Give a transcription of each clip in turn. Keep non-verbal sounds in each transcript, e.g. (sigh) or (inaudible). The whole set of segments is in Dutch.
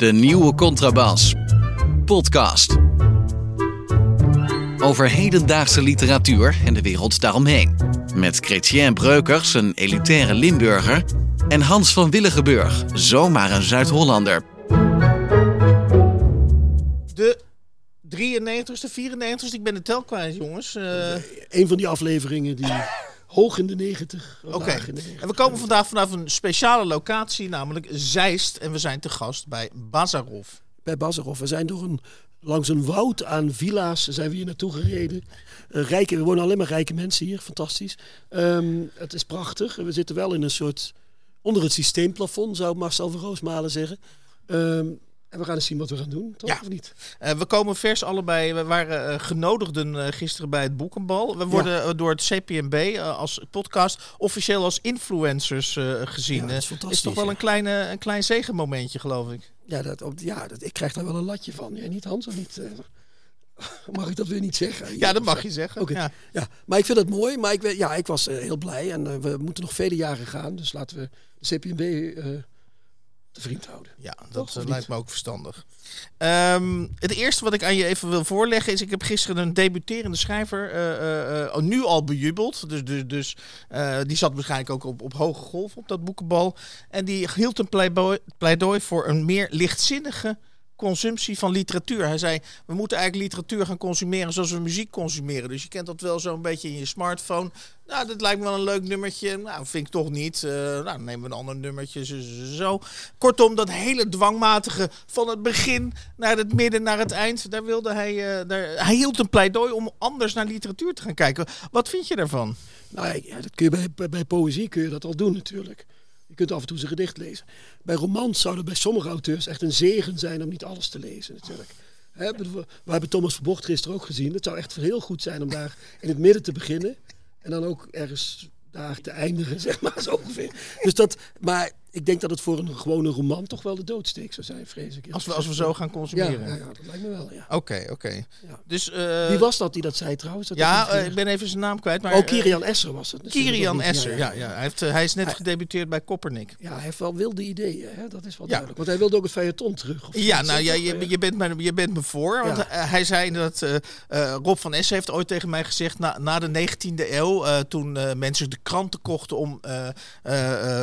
De nieuwe contrabas. Podcast. Over hedendaagse literatuur en de wereld daaromheen. Met Chrétien Breukers, een elitaire Limburger. En Hans van Willigenburg, zomaar een Zuid-Hollander. De 93ste, 94ste, ik ben de tel kwijt, jongens. Eh, Een van die afleveringen die (laughs) hoog in de 90. of Oké, laag in de 90. en we komen vandaag vanaf een speciale locatie, namelijk Zeist. En we zijn te gast bij Bazarov. Bij Bazarov. We zijn door een, langs een woud aan villa's zijn we hier naartoe gereden. Eh, rijke, we wonen alleen maar rijke mensen hier. Fantastisch. Ehm, het is prachtig. We zitten wel in een soort... Onder het systeemplafond, zou Marcel van Roosmalen zeggen. Ehm, en we gaan eens zien wat we gaan doen, toch? Ja. Of niet? Eh, we komen vers allebei, we waren eh, genodigden eh, gisteren bij het Boekenbal. We worden door het CPMB als podcast officieel als influencers gezien. Ja, dat is toch wel een, kleine, een klein zegenmomentje, geloof ik. Ja, dat, op- ja dat, ik krijg daar wel een latje van. Jij niet, Hans? Of niet? (laughs) Mag ik dat weer niet zeggen? Ja, dat mag je zeggen. Ja. Ja, maar ik vind het mooi. Maar ik, ja, ik was heel blij. En we moeten nog vele jaren gaan. Dus laten we de CPMB te vriend houden. Ja, dat eh, lijkt me ook verstandig. Ehm, het eerste wat ik aan je even wil voorleggen is... ik heb gisteren een debuterende schrijver eh, eh, nu al bejubeld. Dus, dus, dus die zat waarschijnlijk ook op, op hoge golf op dat boekenbal. En die hield een pleidooi, pleidooi voor een meer lichtzinnige consumptie van literatuur. Hij zei, we moeten eigenlijk literatuur gaan consumeren zoals we muziek consumeren. Dus je kent dat wel zo'n beetje in je smartphone. Nou, dat lijkt me wel een leuk nummertje. Nou, vind ik toch niet. Eh, nou, dan nemen we een ander nummertje. Zo. Kortom, dat hele dwangmatige van het begin naar het midden, naar het eind. Daar wilde hij, eh, daar, hij hield een pleidooi om anders naar literatuur te gaan kijken. Wat vind je daarvan? Nou, ja, dat kun je bij, bij, bij poëzie kun je dat al doen natuurlijk. Je kunt af en toe zijn gedicht lezen. Bij romans zou het bij sommige auteurs echt een zegen zijn om niet alles te lezen natuurlijk. We hebben Thomas Verbocht gisteren ook gezien. Het zou echt heel goed zijn om daar in het midden te beginnen. En dan ook ergens daar te eindigen, (laughs) zeg maar, zo ongeveer. Dus dat, maar ik denk dat het voor een gewone roman toch wel de doodsteek zou zijn, vrees ik. Als we, als we zo gaan consumeren. ja, ja, dat lijkt me wel, ja. Oké, oké. Ja. Dus, eh, Wie was dat die dat zei trouwens? Dat Ja, eh, ik ben even zijn naam kwijt. Maar, oh, eh, Kirian Esser was het. Kirian. Esser, ja. ja. Hij, heeft, hij is net gedebuteerd bij Koppernik. Ja, hij heeft wel wilde ideeën, hè? dat is wel Ja. duidelijk. Want hij wilde ook het feuilleton terug. Of Ja, nou ja, je, je, bent me, je bent me voor. Want hij zei dat Rob van Essen heeft ooit tegen mij gezegd... na, na de 19e eeuw, toen mensen de kranten kochten... om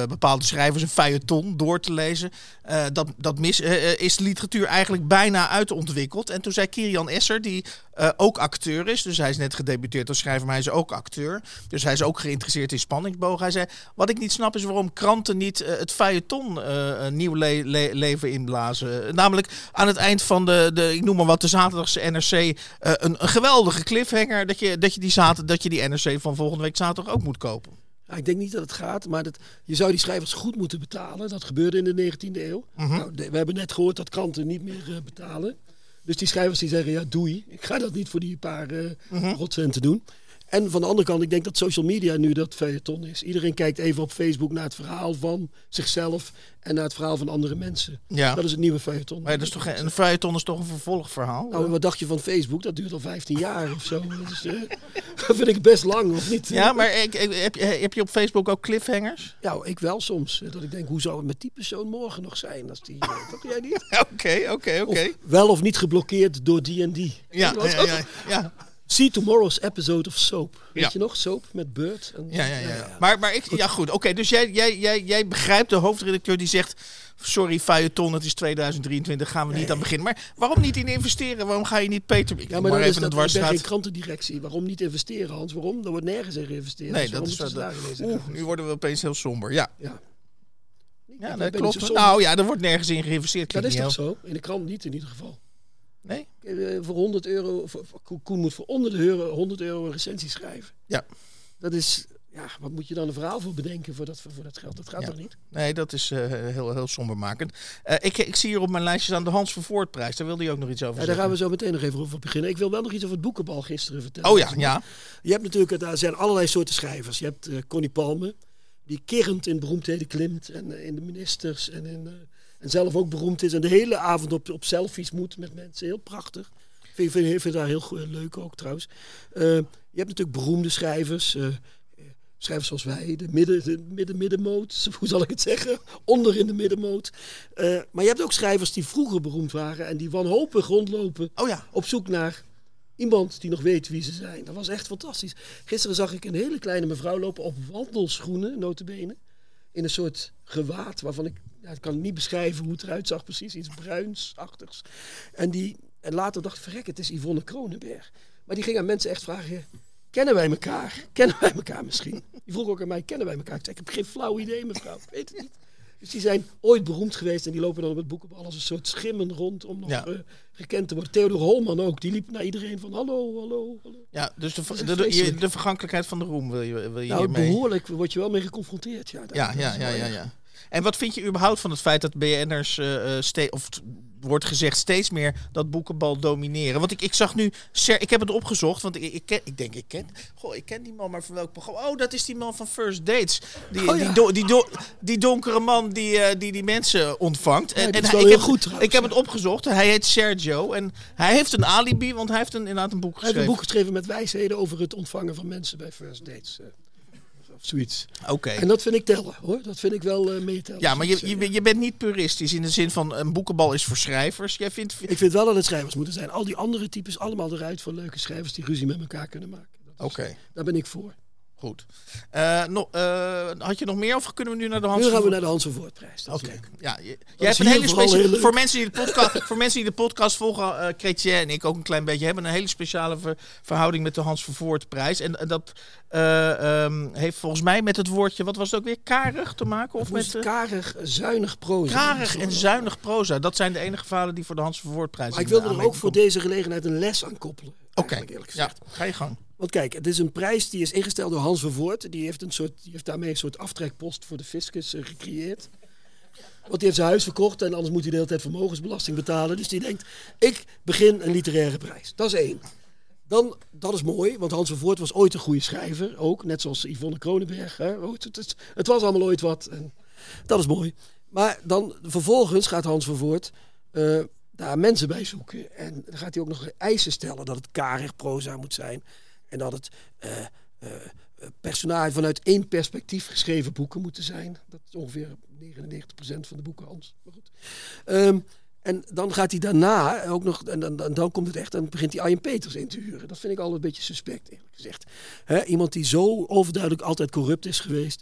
bepaalde schrijvers een feuilleton door te lezen... eh, dat, dat mis, eh, eh, is de literatuur eigenlijk bijna uitontwikkeld. En toen zei Kirian Esser, die ook acteur is... dus hij is net gedebuteerd als schrijver, maar hij is ook acteur... dus hij is ook geïnteresseerd in spanningsbogen. Hij zei, wat ik niet snap is waarom kranten niet het feuilleton nieuw le- le- leven inblazen. Namelijk aan het eind van de, de ik noem maar wat, de zaterdagse NRC... een, een geweldige cliffhanger dat je, dat, je die zater, dat je die NRC van volgende week zaterdag ook moet kopen. Ja, ik denk niet dat het gaat, maar dat, je zou die schrijvers goed moeten betalen. Dat gebeurde in de 19e eeuw. Mhm. nou, de- we hebben net gehoord dat kranten niet meer eh, betalen. Dus die schrijvers die zeggen, ja doei, ik ga dat niet voor die paar Mhm. rotcenten doen. En van de andere kant, ik denk dat social media nu dat feuilleton is. Iedereen kijkt even op Facebook naar het verhaal van zichzelf en naar het verhaal van andere mensen. Ja. Dat is het nieuwe feuilleton. Maar dat is toch geen, een feuilleton is toch een vervolgverhaal? Nou, wat dacht je van Facebook? Dat duurt al 15 jaar of zo. (laughs) Dat, is, dat vind ik best lang, of niet? ja, maar ik, ik- heb, je, heb je op Facebook ook cliffhangers? Ja, ik wel soms. Dat ik denk, hoe zou het met die persoon morgen nog zijn? Als die, eh, toch jij niet? (laughs) Oké, oké, oké. Wel of niet geblokkeerd door die en die. Ja, (laughs) ja, ja. See tomorrow's episode of Soap. Weet Ja. je nog? Soap met Bird. En, Ja, ja, ja. Maar, maar ik, ja, goed. Oké, dus jij, jij, jij, jij begrijpt de hoofdredacteur die zegt. Sorry, feuilleton, het is 2023, gaan we niet aan beginnen. Maar waarom niet in investeren? Waarom ga je niet Peter? Ik Ja, ja, maar maar dan is even een dat, ik ben geen krantendirectie. Waarom niet investeren, Hans? Waarom? Er wordt nergens in geïnvesteerd. Nee, Dus dat is daarin Oeh, nu worden we opeens heel somber. Ja, Ja. ja dat klopt. Nou ja, er wordt nergens in geïnvesteerd. dat is toch zo? In de krant niet in ieder geval. Nee? Eh, voor 100 euro, voor, Koen moet voor onder de euro, 100 euro een recensie schrijven. Ja. Dat is, ja, wat moet je dan een verhaal voor bedenken voor dat, voor dat geld? Dat gaat Ja. toch niet? Nee, dat is eh, heel, heel sombermakend. Eh ik, ik zie hier op mijn lijstje aan de Hans Vervoortprijs. Daar wilde je ook nog iets over Ja, daar gaan we zo meteen nog even over beginnen. Ik wil wel nog iets over het boekenbal gisteren vertellen. Oh ja, ja. Je hebt natuurlijk, daar zijn allerlei soorten schrijvers. Je hebt Connie Palme, die kerend in beroemdheden klimt. En in de ministers en, in, en zelf ook beroemd is. En de hele avond op, op selfies moet met mensen. Heel prachtig. Ik vind, vind, vind daar heel leuk ook trouwens. Eh, je hebt natuurlijk beroemde schrijvers. eh, schrijvers zoals wij, de midden, de midden, middenmoot, (laughs) hoe zal ik het zeggen? Onder in de middenmoot. Eh, maar je hebt ook schrijvers die vroeger beroemd waren en die wanhopig rondlopen Oh ja. op zoek naar iemand die nog weet wie ze zijn. Dat was echt fantastisch. Gisteren zag ik een hele kleine mevrouw lopen op wandelschoenen, notabene. In een soort gewaad waarvan ik, ik kan niet beschrijven hoe het eruit zag precies. Iets bruinsachtigs. En, die, en later dacht ik, verrek, het is Yvonne Kronenberg. Maar die ging aan mensen echt vragen, kennen wij elkaar? Kennen wij elkaar misschien? Die vroeg ook aan mij, kennen wij elkaar? Ik zei, ik heb geen flauw idee mevrouw, ik weet het niet. Dus die zijn ooit beroemd geweest en die lopen dan op het boekenbal als een soort schimmen rond om nog Ja. eh, gekend te worden. Theodor Holman ook, die liep naar iedereen van hallo, hallo, hallo. Ja, dus de, de, de, vergankelijkheid van de roem wil je, wil je Nou, hiermee... behoorlijk word je wel mee geconfronteerd. Ja, Ja, ja, ja, ja. En wat vind je überhaupt van het feit dat BN'ers eh, eh, ste- of wordt gezegd steeds meer dat boekenbal domineren? Want ik, ik zag nu, Ser, ik heb het opgezocht, want ik, ik, ken, ik denk ik ken, goh, ik ken die man, maar van welk programma? Oh, dat is die man van First Dates, die, Oh, ja. die, do- die, do- die donkere man die, eh, die die mensen ontvangt. Ja, dat is hij- wel ik, heel heb, goed trouwens, ik heb het opgezocht. Hij heet Sergio en hij heeft een alibi, want hij heeft een, inderdaad een boek Hij heeft geschreven. een boek geschreven met wijsheden over het ontvangen van mensen bij first dates. Of zoiets. Oké. En dat vind ik tellen hoor. Dat vind ik wel eh meetellen. Ja, maar je, je, bent- je bent niet puristisch in de zin van een boekenbal is voor schrijvers. Jij vindt, Ik vind wel dat het schrijvers moeten zijn. Al die andere types allemaal eruit voor leuke schrijvers die ruzie met elkaar kunnen maken. Oké. Daar ben ik voor. Goed. Eh, eh, had je nog meer of kunnen we nu naar de Hans Nu gaan we naar de Hans van Voortprijs. Oké. Ja, je, jij hebt een hele speciale. Voor mensen die de podcast, (laughs) voor mensen die de podcast volgen, eh Chrétien en ik ook een klein beetje hebben een hele speciale ver- verhouding met de Hans van Voortprijs. En eh, dat eh, ehm, heeft volgens mij met het woordje, wat was het ook weer, karig te maken? Of met karig, zuinig proza. karig en zuinig proza. Dat zijn de enige verhalen die voor de Hans van Voortprijs. Maar ik wilde er ook voor deze gelegenheid een les aan koppelen. Oké, eerlijk ja, gezegd. ga je gang. Want kijk, het is een prijs die is ingesteld door Hans Vervoort. Die heeft, een soort, die heeft daarmee een soort aftrekpost voor de fiscus eh, gecreëerd. Want die heeft zijn huis verkocht en anders moet hij de hele tijd vermogensbelasting betalen. Dus die denkt, ik begin een literaire prijs. Dat is één. Dan, dat is mooi, want Hans Vervoort was ooit een goede schrijver. Ook, net zoals Yvonne Kronenberg. Hè. Ooit, Het, was allemaal ooit wat. En dat is mooi. Maar dan vervolgens gaat Hans Vervoort eh, daar mensen bij zoeken. En dan gaat hij ook nog eisen stellen dat het karig proza moet zijn. En dat het eh, eh, eh, personage vanuit één perspectief geschreven boeken moeten zijn. Dat is ongeveer 99% van de boeken, Hans. Maar goed. Ehm, en dan gaat hij daarna ook nog, en dan, dan, dan komt het echt, dan begint hij Arjen Peters in te huren. Dat vind ik al een beetje suspect, eerlijk gezegd. Iemand die zo overduidelijk altijd corrupt is geweest,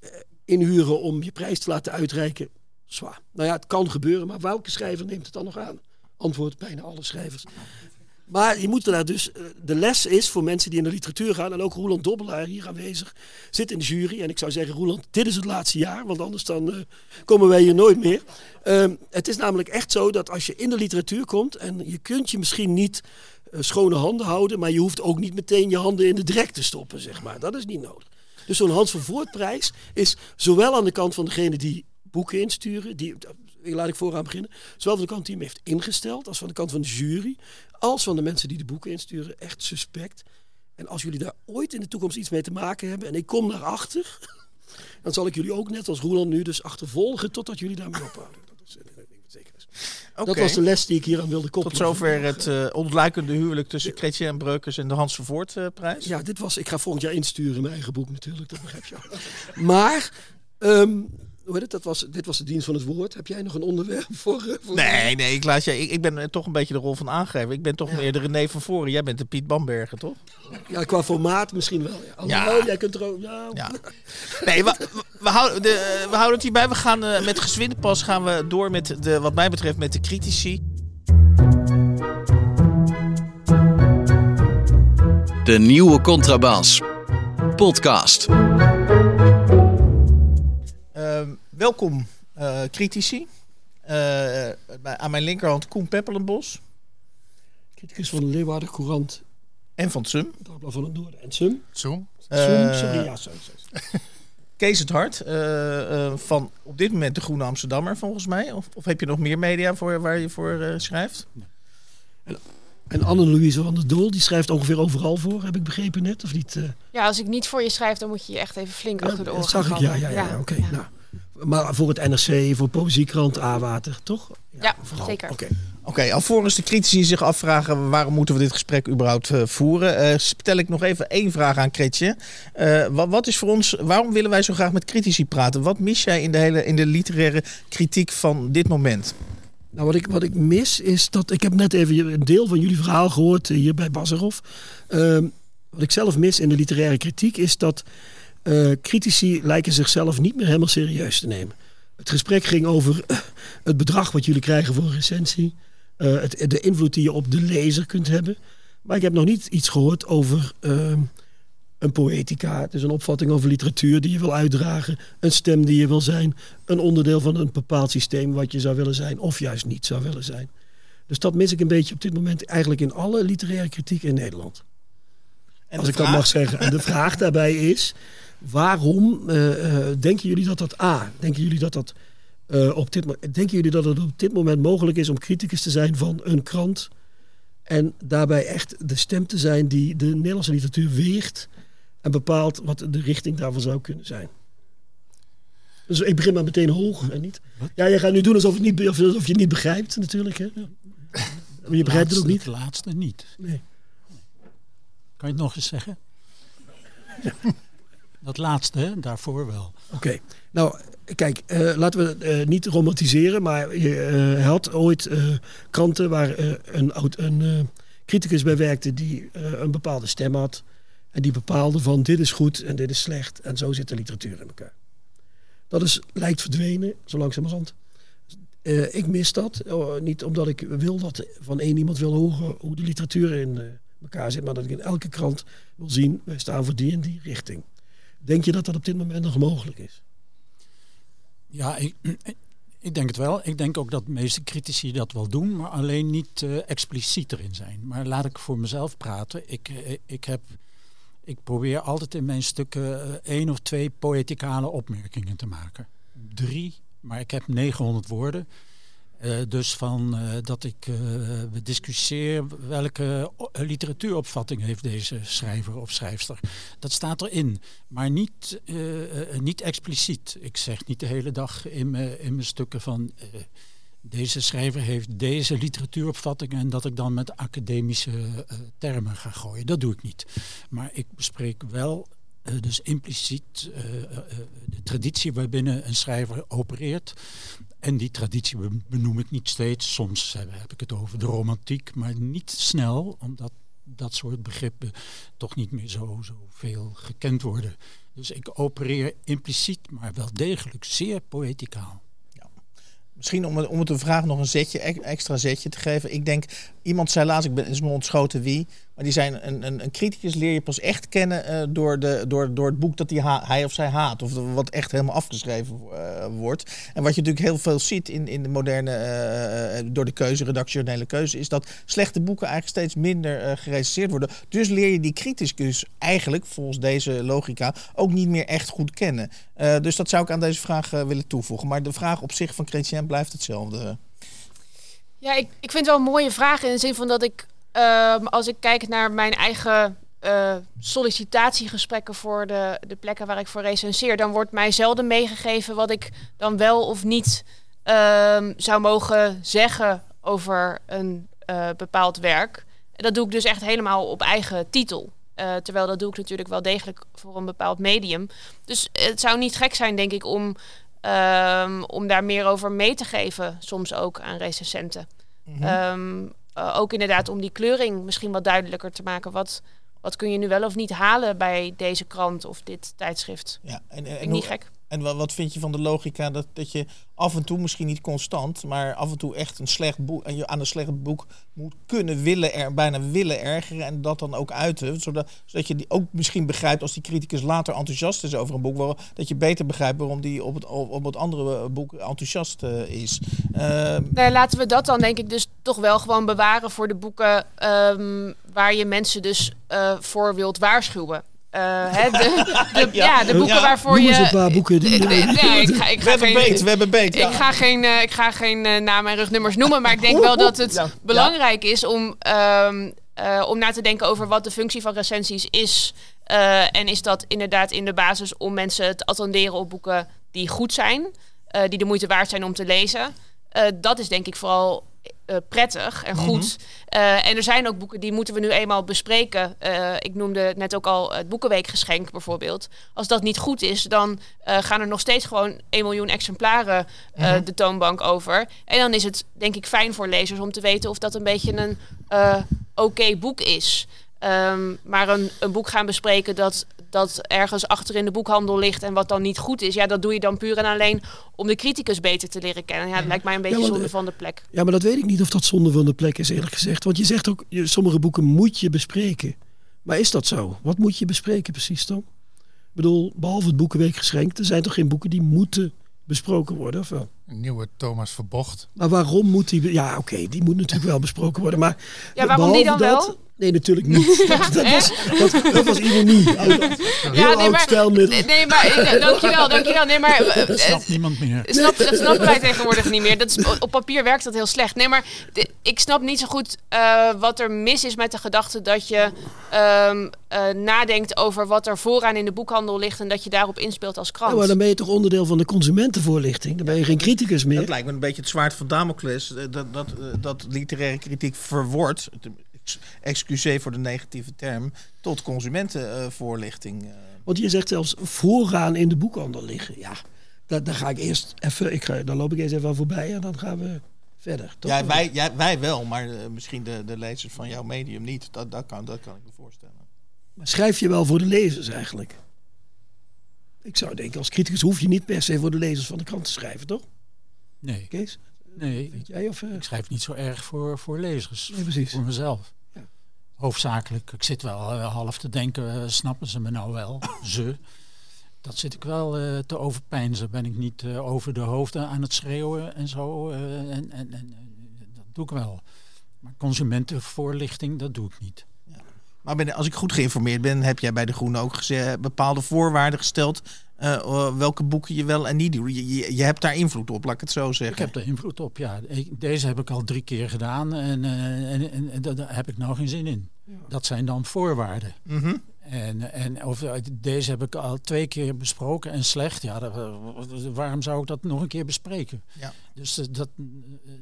eh, inhuren om je prijs te laten uitreiken, zwaar. Nou ja, het kan gebeuren, maar welke schrijver neemt het dan nog aan? Antwoord bijna alle schrijvers. Maar je moet daar dus, eh, de les is voor mensen die in de literatuur gaan, en ook Roland Dobbelaar hier aanwezig, zit in de jury. En ik zou zeggen, Roland, dit is het laatste jaar, want anders dan eh, komen wij hier nooit meer. Ehm, het is namelijk echt zo dat als je in de literatuur komt, en je kunt je misschien niet eh, schone handen houden, maar je hoeft ook niet meteen je handen in de drek te stoppen, zeg maar. Dat is niet nodig. Dus zo'n Hans van Voortprijs is zowel aan de kant van degene die boeken insturen, die, laat ik vooraan beginnen, zowel van de kant die hem heeft ingesteld, als van de kant van de jury, als van de mensen die de boeken insturen, echt suspect. En als jullie daar ooit in de toekomst iets mee te maken hebben, en ik kom daarachter, (laughs) dan zal ik jullie ook net als Roland nu dus achtervolgen totdat jullie daarmee ophouden. Dat is wat zeker is. Dat was de les die ik hier aan wilde koppelen. Tot zover het eh, ontluikende huwelijk tussen Chrétien en Breukers en de Hans van Voort eh, prijs. Ja, dit was. Ik ga volgend jaar insturen mijn eigen boek natuurlijk, dat begrijp je. (laughs) Maar, ehm, hoe heet het? Dat was, dit was de dienst van het woord. Heb jij nog een onderwerp (laughs) voor? eh, voor Nee, nee, ik, laat je, ik, ik ben eh, toch een beetje de rol van aangever. Ik ben toch meer de René van Voren. Jij bent de Piet Bamberger, toch? Ja, qua formaat misschien wel. Ja. Alhoewel, jij kunt er ook. Ja, Ja. Nee, we, we, houden, de, we houden het hierbij. We gaan eh, met gezwinde pas gaan we door met de, wat mij betreft, met de critici. De nieuwe Contrabas. Podcast. Welkom, eh, critici. Eh, bij- aan mijn linkerhand Koen Peppelenbos Criticus van de Leeuwarden Courant, en van Sum. Dagblad van het Noorden en Sum. Sum, sorry, ja, sorry, sorry. (laughs) Kees het Hart eh, eh, van op dit moment de Groene Amsterdammer volgens mij. Of, of heb je nog meer media voor, waar je voor schrijft? En Anne-Louise van der Doel, die schrijft ongeveer overal voor, heb ik begrepen net, of niet? eh? Ja, als ik niet voor je schrijf, dan moet je je echt even flink achter de Ja, oren dat zag gaan ik, ja, ja, ja, oké. ja. Nou, Maar voor het NRC, voor Poëziekrant, A-Water, toch? Ja, vooral. zeker. Oké. Oké, alvorens de critici zich afvragen waarom moeten we dit gesprek überhaupt eh, voeren, eh, stel ik nog even één vraag aan Kretje. Eh, wat, wat is voor ons, waarom willen wij zo graag met critici praten? Wat mis jij in de, hele, in de literaire kritiek van dit moment? Nou, wat ik, wat ik mis is dat. Ik heb net even een deel van jullie verhaal gehoord eh, hier bij Bazarov. Ehm, wat ik zelf mis in de literaire kritiek is dat eh, critici lijken zichzelf niet meer helemaal serieus te nemen. Het gesprek ging over eh, het bedrag wat jullie krijgen voor een recensie. eh, het, de invloed die je op de lezer kunt hebben. Maar ik heb nog niet iets gehoord over ehm, een poëtica. Het is een opvatting over literatuur die je wil uitdragen. Een stem die je wil zijn. Een onderdeel van een bepaald systeem wat je zou willen zijn. Of juist niet zou willen zijn. Dus dat mis ik een beetje op dit moment eigenlijk in alle literaire kritiek in Nederland. En Als ik dat mag zeggen. En de vraag daarbij is: waarom eh, eh, denken jullie dat dat A? Denken jullie dat dat eh, op dit denken jullie dat het op dit moment mogelijk is om criticus te zijn van een krant en daarbij echt de stem te zijn die de Nederlandse literatuur weegt en bepaalt wat de richting daarvan zou kunnen zijn? Dus ik begin maar meteen hoog en niet. Ja, jij gaat nu doen alsof, het niet, alsof je het niet begrijpt, natuurlijk. Hè? Maar je begrijpt het ook niet. Het laatste niet. Nee. Kan je het nog eens zeggen? Dat laatste, daarvoor wel. Oké, nou kijk, eh, laten we het eh, niet romantiseren, maar je eh, had ooit kranten waar een, een criticus bij werkte die een bepaalde stem had. En die bepaalde van dit is goed en dit is slecht. En zo zit de literatuur in elkaar. Dat is, lijkt verdwenen, zo langzamerhand. Ik mis dat. Niet omdat ik wil dat van één iemand wil horen hoe de literatuur in elkaar zit. Maar dat ik in elke krant wil zien, wij staan voor die en die richting. Denk je dat dat op dit moment nog mogelijk is? Ja, ik, (clears throat) ik denk het wel. Ik denk ook dat de meeste critici dat wel doen, maar alleen niet eh, expliciet erin zijn. Maar laat ik voor mezelf praten. Ik, eh, ik, heb, ik probeer altijd in mijn stukken eh, één of twee poëticale opmerkingen te maken. Drie, maar ik heb 900 woorden. Eh, dus van eh, dat ik eh, we discussieer welke literatuuropvatting heeft deze schrijver of schrijfster. Dat staat erin, maar niet, eh, eh, niet expliciet. Ik zeg niet de hele dag in mijn, stukken van eh, deze schrijver heeft deze literatuuropvatting en dat ik dan met academische eh, termen ga gooien. Dat doe ik niet. Maar ik bespreek wel eh, dus impliciet eh, eh, eh, de traditie waarbinnen een schrijver opereert. En die traditie be- benoem ik niet steeds. Soms heb, ik het over de romantiek, maar niet snel, omdat dat soort begrippen toch niet meer zo, zo veel gekend worden. Dus ik opereer impliciet, maar wel degelijk zeer poëticaal. Misschien om het, om het de vraag nog een zetje, ex- extra zetje te geven. Ik denk, iemand zei laatst, ik ben is me ontschoten wie, maar die zijn een, een, een criticus leer je pas echt kennen eh, door, de, door, door het boek dat ha- hij of zij haat. Of wat echt helemaal afgeschreven eh, wordt. En wat je natuurlijk heel veel ziet in, in de moderne, eh, door de keuze, redactionele keuze, is dat slechte boeken eigenlijk steeds minder gerecenseerd worden. Dus leer je die criticus eigenlijk, volgens deze logica, ook niet meer echt goed kennen. Dus dat zou ik aan deze vraag willen toevoegen. Maar de vraag op zich van Chrétien blijft hetzelfde. Ja, ik, ik vind het wel een mooie vraag in de zin van dat ik, ehm, als ik kijk naar mijn eigen eh, sollicitatiegesprekken voor de, de plekken waar ik voor recenseer, dan wordt mij zelden meegegeven wat ik dan wel of niet ehm, zou mogen zeggen over een eh, bepaald werk. En dat doe ik dus echt helemaal op eigen titel. Eh, terwijl dat doe ik natuurlijk wel degelijk voor een bepaald medium. Dus het zou niet gek zijn, denk ik, om, ehm, om daar meer over mee te geven. Soms ook aan recensenten. Ehm, eh, ook inderdaad om die kleuring misschien wat duidelijker te maken. Wat, wat kun je nu wel of niet halen bij deze krant of dit tijdschrift? Ja, en, hoe- niet gek. En wat, wat vind je van de logica dat, dat je af en toe, misschien niet constant, maar af en toe echt een slecht boek, aan een slecht boek moet kunnen willen, er, bijna willen ergeren en dat dan ook uiten, zodat, zodat je die ook misschien begrijpt als die criticus later enthousiast is over een boek, dat je beter begrijpt waarom die op het, op het andere boek enthousiast eh, is. Ehm, Nee, laten we dat dan denk ik dus toch wel gewoon bewaren voor de boeken ehm, waar je mensen dus eh, voor wilt waarschuwen. Eh, hè, de, de, (laughs) ja. de boeken Ja. waarvoor Noem je... eens een paar boeken die- Nee, nee, ik ga, ik we ga hebben geen, beet, we hebben beet. Ik ga geen, eh, ik ga geen eh, namen en rugnummers noemen, maar ik denk Oeh, wel dat oeh, het belangrijk is om, ehm, eh, om na te denken over wat de functie van recensies is. Eh, en is dat inderdaad in de basis om mensen te attenderen op boeken die goed zijn. eh, die de moeite waard zijn om te lezen. Eh, dat is denk ik vooral eh, prettig en goed. Eh, en er zijn ook boeken die moeten we nu eenmaal bespreken. Eh, ik noemde net ook al het Boekenweekgeschenk bijvoorbeeld. Als dat niet goed is, dan gaan er nog steeds gewoon 1 miljoen exemplaren eh, de toonbank over. En dan is het denk ik fijn voor lezers om te weten of dat een beetje een oké boek is. Ehm, maar een, een boek gaan bespreken dat, dat ergens achter in de boekhandel ligt en wat dan niet goed is, ja, dat doe je dan puur en alleen om de criticus beter te leren kennen. Ja, dat lijkt mij een beetje zonde eh, van de plek. Ja, maar dat weet ik niet of dat zonde van de plek is, eerlijk gezegd. Want je zegt ook, sommige boeken moet je bespreken. Maar is dat zo? Wat moet je bespreken precies dan? Ik bedoel, behalve het Boekenweekgeschenk, er zijn toch geen boeken die moeten besproken worden, of wel? Een nieuwe Thomas Verbocht. Maar waarom moet die... Ja, oké, die moet natuurlijk wel besproken worden, maar... Ja, waarom die dan wel? Nee, natuurlijk niet. (laughs) Dat, dat, was, dat, dat was ironie. Heel Ja, nee, oud maar- stijlmiddel. Nee, nee, maar eh, dankjewel, dankjewel. Nee, maar eh, Dat snapt niemand meer. Snap, dat snappen wij tegenwoordig niet meer. Dat is, op papier werkt dat heel slecht. Nee, maar de- ik snap niet zo goed eh, wat er mis is met de gedachte dat je ehm, eh, nadenkt over wat er vooraan in de boekhandel ligt en dat je daarop inspeelt als krant. Ja, maar dan ben je toch onderdeel van de consumentenvoorlichting. Dan ben je geen criticus meer. Dat lijkt me een beetje het zwaard van Damocles. eh, Dat, dat, eh, dat literaire kritiek verwordt, ex- excuseer voor de negatieve term, tot consumentenvoorlichting. eh. Want je zegt zelfs vooraan in de boekhandel liggen. Ja, daar, daar ga ik eerst even, ik ga, dan loop ik eens even aan voorbij en dan gaan we verder. Toch? Ja, wij, ja, wij wel, maar eh, misschien de, de lezers van jouw medium niet. Dat, dat, kan, dat kan ik me voorstellen. Maar schrijf je wel voor de lezers eigenlijk? Ik zou denken, als criticus hoef je niet per se voor de lezers van de krant te schrijven, toch? Nee, Kees? nee. Weet jij of... eh? Ik schrijf niet zo erg voor, voor lezers. Nee, precies. Voor mezelf. Ja. Hoofdzakelijk. Ik zit wel eh, half te denken, eh, snappen ze me nou wel? (coughs) Ze. Dat zit ik wel eh, te overpijnzen. Ben ik niet over de hoofden aan het schreeuwen en zo. en, en, en, dat doe ik wel. Maar consumentenvoorlichting, dat doe ik niet. Maar ben, als ik goed geïnformeerd ben, heb jij bij De Groene ook bepaalde voorwaarden gesteld. Eh, eh, welke boeken je wel en niet doet. Je, je, je hebt daar invloed op, laat ik het zo zeggen. Ik heb er invloed op, ja. Ik- deze heb ik al drie keer gedaan en, eh, en, en, en daar daar heb ik nou geen zin in. Dat zijn dan voorwaarden. Mhm. En, en of, eh, deze heb ik al twee keer besproken en slecht. Ja, dat- waarom zou ik dat nog een keer bespreken? Ja. Dus eh, dat, eh,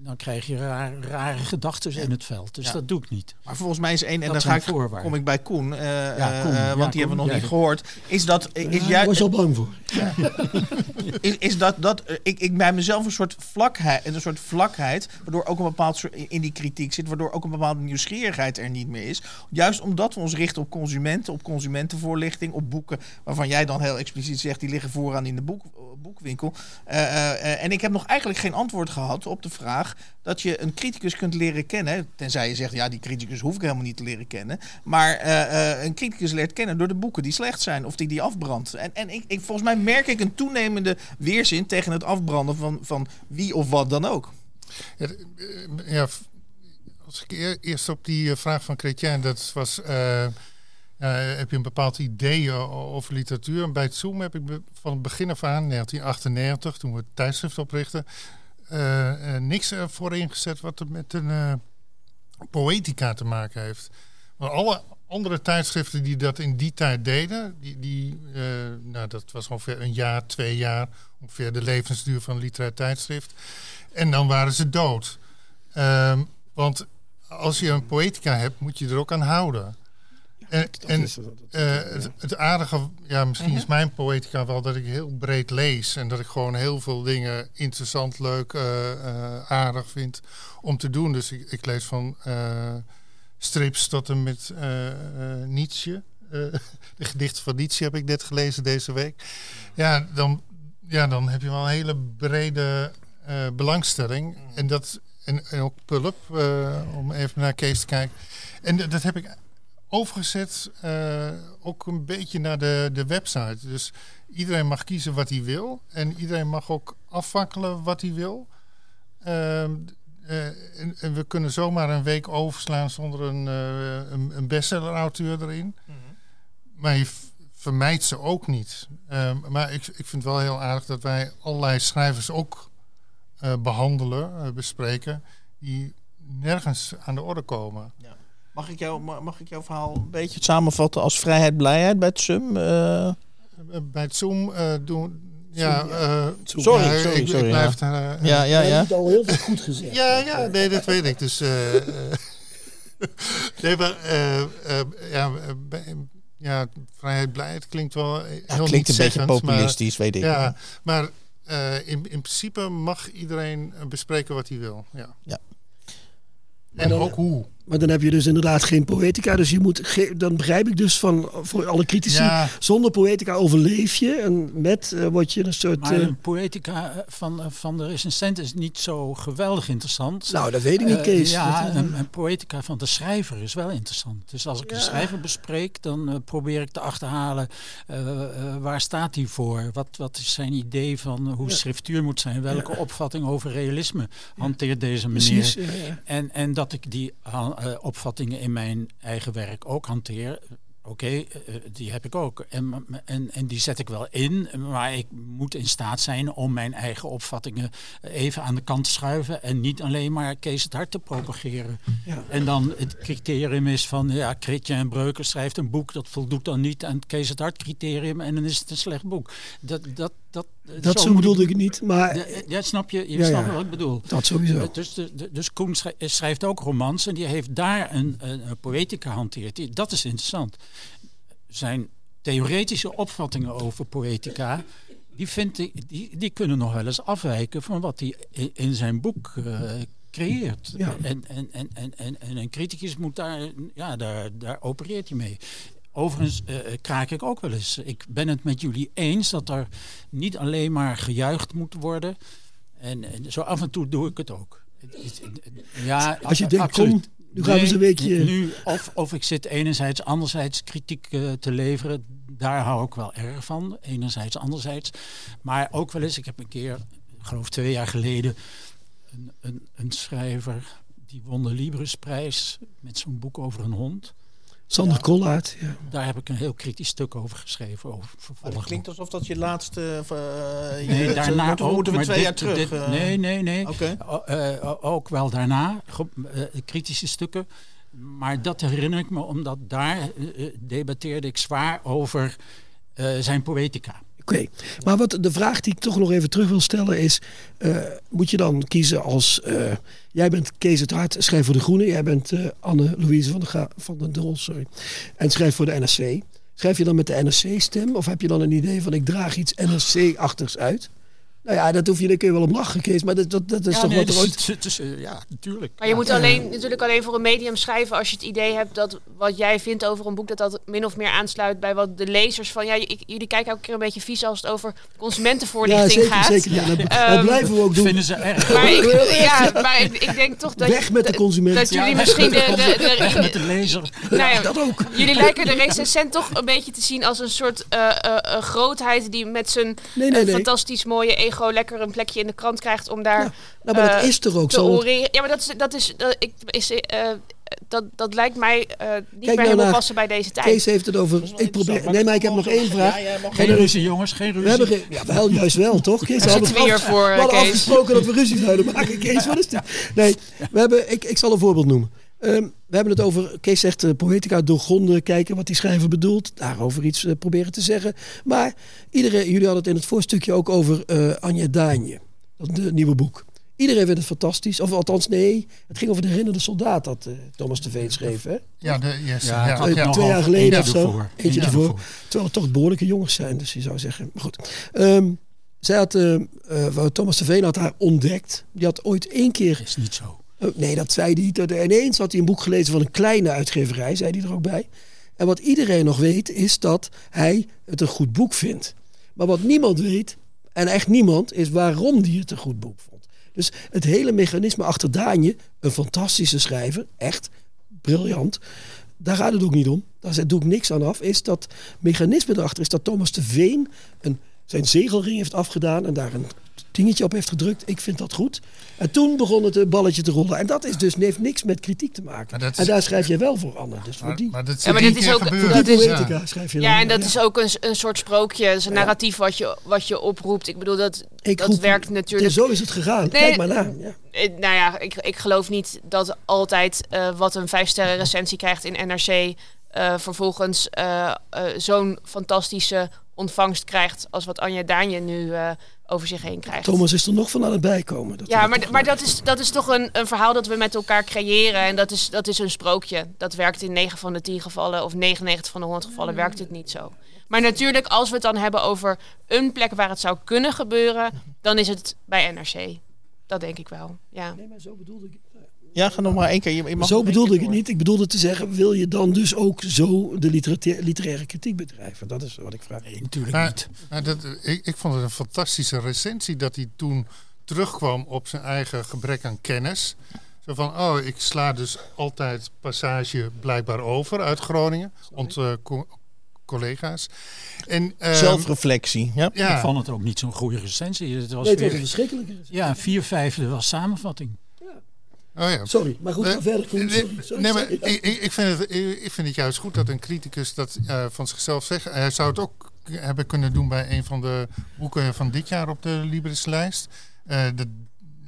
dan krijg je rare, rare gedachten in het veld. Dus Ja. dat doe ik niet. Maar volgens mij is één, en Dat dan ga ik, voorwaarden. kom ik bij Koen, eh, Ja, Koen. eh, Ja, want die hebben we nog niet gehoord. Is dat, is, jij, daar was al bang voor. is, is dat, dat eh, ik, ik bij mezelf een soort vlakheid, een soort vlakheid, waardoor ook een bepaald soort in die kritiek zit, waardoor ook een bepaalde nieuwsgierigheid er niet meer is. Juist omdat we ons richten op consumenten, op consumentenvoorlichting, op boeken waarvan jij dan heel expliciet zegt, die liggen vooraan in de boek, eh, boekwinkel. Eh, eh, eh, en ik heb nog eigenlijk geen antwoord gehad op de vraag dat je een criticus kunt leren kennen, tenzij je zegt, ja, die criticus hoef ik helemaal niet te leren kennen, maar eh, eh, een criticus leert kennen door de boeken die slecht zijn of die die afbrandt. En, en ik, ik, volgens mij merk ik een toenemende weerzin tegen het afbranden van, van wie of wat dan ook. Ja, eh, als ik eer- eerst op die vraag van Chrétien, dat was, heb je een bepaald idee over literatuur? Bij het Zoom heb ik van het begin af aan, 1998, toen we het tijdschrift oprichten, niks ervoor ingezet wat er met een eh, poëtica te maken heeft. Maar alle andere tijdschriften die dat in die tijd deden, die, die, eh, nou, dat was ongeveer een jaar, twee jaar, ongeveer de levensduur van een literair tijdschrift. En dan waren ze dood. Ehm, want als je een poëtica hebt, moet je er ook aan houden. En, en is- dat- dat- eh, het, het aardige, ja, misschien is mijn poëtica wel dat ik heel breed lees. En dat ik gewoon heel veel dingen interessant, leuk, eh, eh, aardig vind om te doen. Dus ik, ik lees van eh, strips tot en met Nietzsche. Eh, (laughs) de gedichten van Nietzsche heb ik net gelezen deze week. Ja, dan, ja, dan heb je wel een hele brede eh, belangstelling. En, dat, en, en ook pulp, eh, om even naar Kees te kijken. En dat heb ik overgezet eh, ook een beetje naar de, de website. Dus iedereen mag kiezen wat hij wil. En iedereen mag ook afwakkelen wat hij wil. Ehm, eh, en, en we kunnen zomaar een week overslaan zonder een, eh een, een bestseller-auteur erin. Maar je vermijdt ze ook niet. Ehm, maar ik, ik vind het wel heel aardig dat wij allerlei schrijvers ook eh, behandelen, eh, bespreken, die nergens aan de orde komen. Mag ik, jou, ma- mag ik jouw verhaal een beetje samenvatten als vrijheid, blijheid bij het SUM? Eh, Eh, Bij het Zoom eh, doen, Ja, eh, Sorry, ja, sorry, ik, sorry, Ik blijf ja. daar, eh, Ja, ja, Je ja. al heel veel goed gezegd. Ja, ja, nee, dat weet ik. Dus, (laughs) nee, maar, eh, eh, ja, bij- ja, vrijheid, blijheid klinkt wel heel Ja, klinkt een beetje nietszeggend, maar- populistisch, weet ik. Ja, maar eh, in, in principe mag iedereen bespreken wat hij wil. Ja. Ja. En dan- ook hoe. Maar dan heb je dus inderdaad geen poëtica. Dus je moet, dan begrijp ik dus van voor alle critici. Ja, Zonder poëtica overleef je. En met eh, word je een soort. Maar een poëtica eh, van, van de recensent is niet zo geweldig interessant. nou, dat weet ik niet, Kees. ja, een, een poëtica van de schrijver is wel interessant. Dus als ik de schrijver bespreek, dan probeer ik te achterhalen waar staat hij voor? Wat, wat is zijn idee van hoe schriftuur moet zijn? Welke opvatting over realisme hanteert deze meneer? precies. En, en dat ik die opvattingen in mijn eigen werk ook hanteer. Oké, eh, die heb ik ook. En, en, en die zet ik wel in. Maar ik moet in staat zijn om mijn eigen opvattingen even aan de kant te schuiven. En niet alleen maar Kees het Hart te propageren. Ja. En dan het criterium is van, ja, Christian Breuker schrijft een boek. Dat voldoet dan niet aan het Kees het Hart criterium. En dan is het een slecht boek. Dat, dat, dat, Dat zo bedoelde ik niet. Maar Ja, ja, snap je? Je Ja, snapt ja. wat ik bedoel. dat sowieso. Dus, de, dus Koen schrij- schrijft ook romans en die heeft daar een, een, een poëtica hanteerd. Dat is interessant. Zijn theoretische opvattingen over poëtica, die, vind ik, die, die kunnen nog wel eens afwijken van wat hij in, in zijn boek eh, creëert. Ja. En, en, en, en, en, en een criticus moet daar, ja, daar, daar opereert hij mee. Overigens eh, kraak ik ook wel eens. Ik ben het met jullie eens dat er niet alleen maar gejuicht moet worden. En, en zo af en toe doe ik het ook. Ja, Als je denkt, absoluut. kom, nu gaan we eens een weekje- Nu, of, of ik zit enerzijds, anderzijds kritiek eh, te leveren. Daar hou ik wel erg van. Enerzijds, anderzijds. Maar ook wel eens, ik heb een keer, ik geloof twee jaar geleden, een, een, een schrijver die won de Librisprijs met zo'n boek over een hond. Sander Kollaert. Ja. Daar heb ik een heel kritisch stuk over geschreven. Over Maar het vervolgboek. klinkt alsof dat je laatste... eh, je- Nee, daarna moeten, we- ook. moeten we maar twee dit- jaar terug. dit- eh. nee, nee, nee. Oké. O- eh, o- ook wel daarna, ge- eh, kritische stukken. Maar dat herinner ik me, omdat daar eh, eh, debatteerde ik zwaar over eh, zijn poëtica. Oké, maar wat de vraag die ik toch nog even terug wil stellen is: eh, moet je dan kiezen als. eh, jij bent Kees het Hart, schrijf voor de Groene. Jij bent eh, Anne-Louise van, de van den Drol, sorry. En schrijf voor de NRC. Schrijf je dan met de NRC-stem? Of heb je dan een idee van: ik draag iets NRC-achtigs uit? Nou ja, dat hoef je, daar kun je wel om lachen, Kees. Maar dat, dat, dat is ja, toch nee, wat er dus ooit. het is, eh, ja, natuurlijk. Maar je moet alleen, natuurlijk alleen voor een medium schrijven als je het idee hebt dat wat jij vindt over een boek, dat dat min of meer aansluit bij wat de lezers van. Ja, ik- jullie kijken elke keer een beetje vies als het over Ja, consumentenvoorlichting zeker, gaat. zeker. Ja, dat, dat blijven we ook doen. vinden ze erg. (laughs) Maar ik, ja, maar ik, ik denk toch dat, Weg met de consument. dat jullie Ja, misschien de, de, de, Weg met de lezer. (laughs) nou ja, dat ook. Jullie lijken de recensent toch een beetje te zien als een soort eh, eh, grootheid die met zijn Nee, nee, nee. fantastisch mooie ego lekker een plekje in de krant krijgt om daar Nou, maar dat eh, is toch ook zo. want-. Ja, maar dat is, dat is, dat, ik, is eh, dat, dat lijkt mij eh, niet meer nou helemaal naar- passen bij deze tijd. Kees heeft het over. Ik probeer. Nee, maar ik heb nog één vraag. Ja, Geen er ruzie, jongens, geen We ruzie. hebben geen, ja, wel, juist wel, toch? Kees, we voor, we hadden Kees. afgesproken dat we ruzie zouden maken. Kees, wat is dit? (laughs) Nee, we hebben, ik, ik zal een voorbeeld noemen. Ehm, we hebben het over, Kees zegt uh, poëtica doorgronden, kijken wat die schrijver bedoelt. Daarover iets eh, proberen te zeggen. Maar iedereen, jullie hadden het in het voorstukje ook over eh Anja Daanje. Dat de nieuwe boek. Iedereen vindt het fantastisch. Of althans, nee. Het ging over de herinnerde soldaat dat eh, Thomas de Veen schreef. Hè? Ja, de, yes, Ja, ja, Eh, ja. twee jaar geleden of zo. ervoor. Eentje ervoor. Terwijl het toch behoorlijke jongens zijn, dus je zou zeggen. Maar goed. Ehm, zij had, eh, eh, Thomas de Veen had haar ontdekt. Die had ooit één keer Dat is niet zo. Nee, dat zei hij niet. En ineens had hij een boek gelezen van een kleine uitgeverij, zei hij er ook bij. En wat iedereen nog weet, is dat hij het een goed boek vindt. Maar wat niemand weet, en echt niemand, is waarom hij het een goed boek vond. Dus het hele mechanisme achter Daanje, een fantastische schrijver, echt briljant. Daar gaat het ook niet om. Daar doe ik niks aan af. Is dat mechanisme erachter is dat Thomas de Veen een, zijn zegelring heeft afgedaan en daar een dingetje op heeft gedrukt. Ik vind dat goed. En toen begon het een balletje te rollen. En dat is dus, heeft niks met kritiek te maken. Is- en daar schrijf je wel voor, Anne. Dus voor die, maar dat, Ja, maar is ook- gebeurd. voor die dat is- poëtica schrijf je dan. Ja, en dat is ook een, een soort sprookje, een narratief wat je, wat je oproept. Ik bedoel, dat, Ik dat roep- werkt natuurlijk Zo is het gegaan. Kijk maar na. Ja. Eh, nou ja, ik, ik geloof niet dat altijd eh, wat een vijf sterren recensie krijgt in NRC... eh, vervolgens eh, eh, zo'n fantastische ontvangst krijgt als wat Anja Daanje nu eh, over zich heen krijgt. Thomas is er nog van aan het bijkomen. Dat ja, maar, maar wel- dat is, dat is toch een, een verhaal dat we met elkaar creëren. En dat is, dat is een sprookje. Dat werkt in 9 van de 10 gevallen of 99 van de 100 gevallen werkt het niet zo. Maar natuurlijk, als we het dan hebben over een plek waar het zou kunnen gebeuren, dan is het bij NRC. Dat denk ik wel. Ja. Nee, maar zo bedoelde ik het. Ja, ga nog maar één keer. Je, je mag Zo bedoelde keer ik het niet. Ik bedoelde te zeggen, wil je dan dus ook zo de literaire, literaire kritiek bedrijven? Dat is wat ik vraag. Nee, natuurlijk Maar, niet. maar dat, ik, ik vond het een fantastische recensie dat hij toen terugkwam op zijn eigen gebrek aan kennis. Zo van, oh, ik sla dus altijd passage blijkbaar over uit Groningen. Onze co- collega's. En, ehm, Zelfreflectie. Ja. ja, Ik vond het ook niet zo'n goede recensie. Het was Nee, het was een weer, verschrikkelijke. ja, vier vijfde was samenvatting. Oh ja. Sorry, maar goed, ga verder. Koen. nee, Sorry, sorry, nee, maar ik, ik, vind het, ik vind het juist goed dat een criticus dat eh, van zichzelf zegt. Hij zou het ook hebben kunnen doen bij een van de boeken van dit jaar op de Libris-lijst. Eh,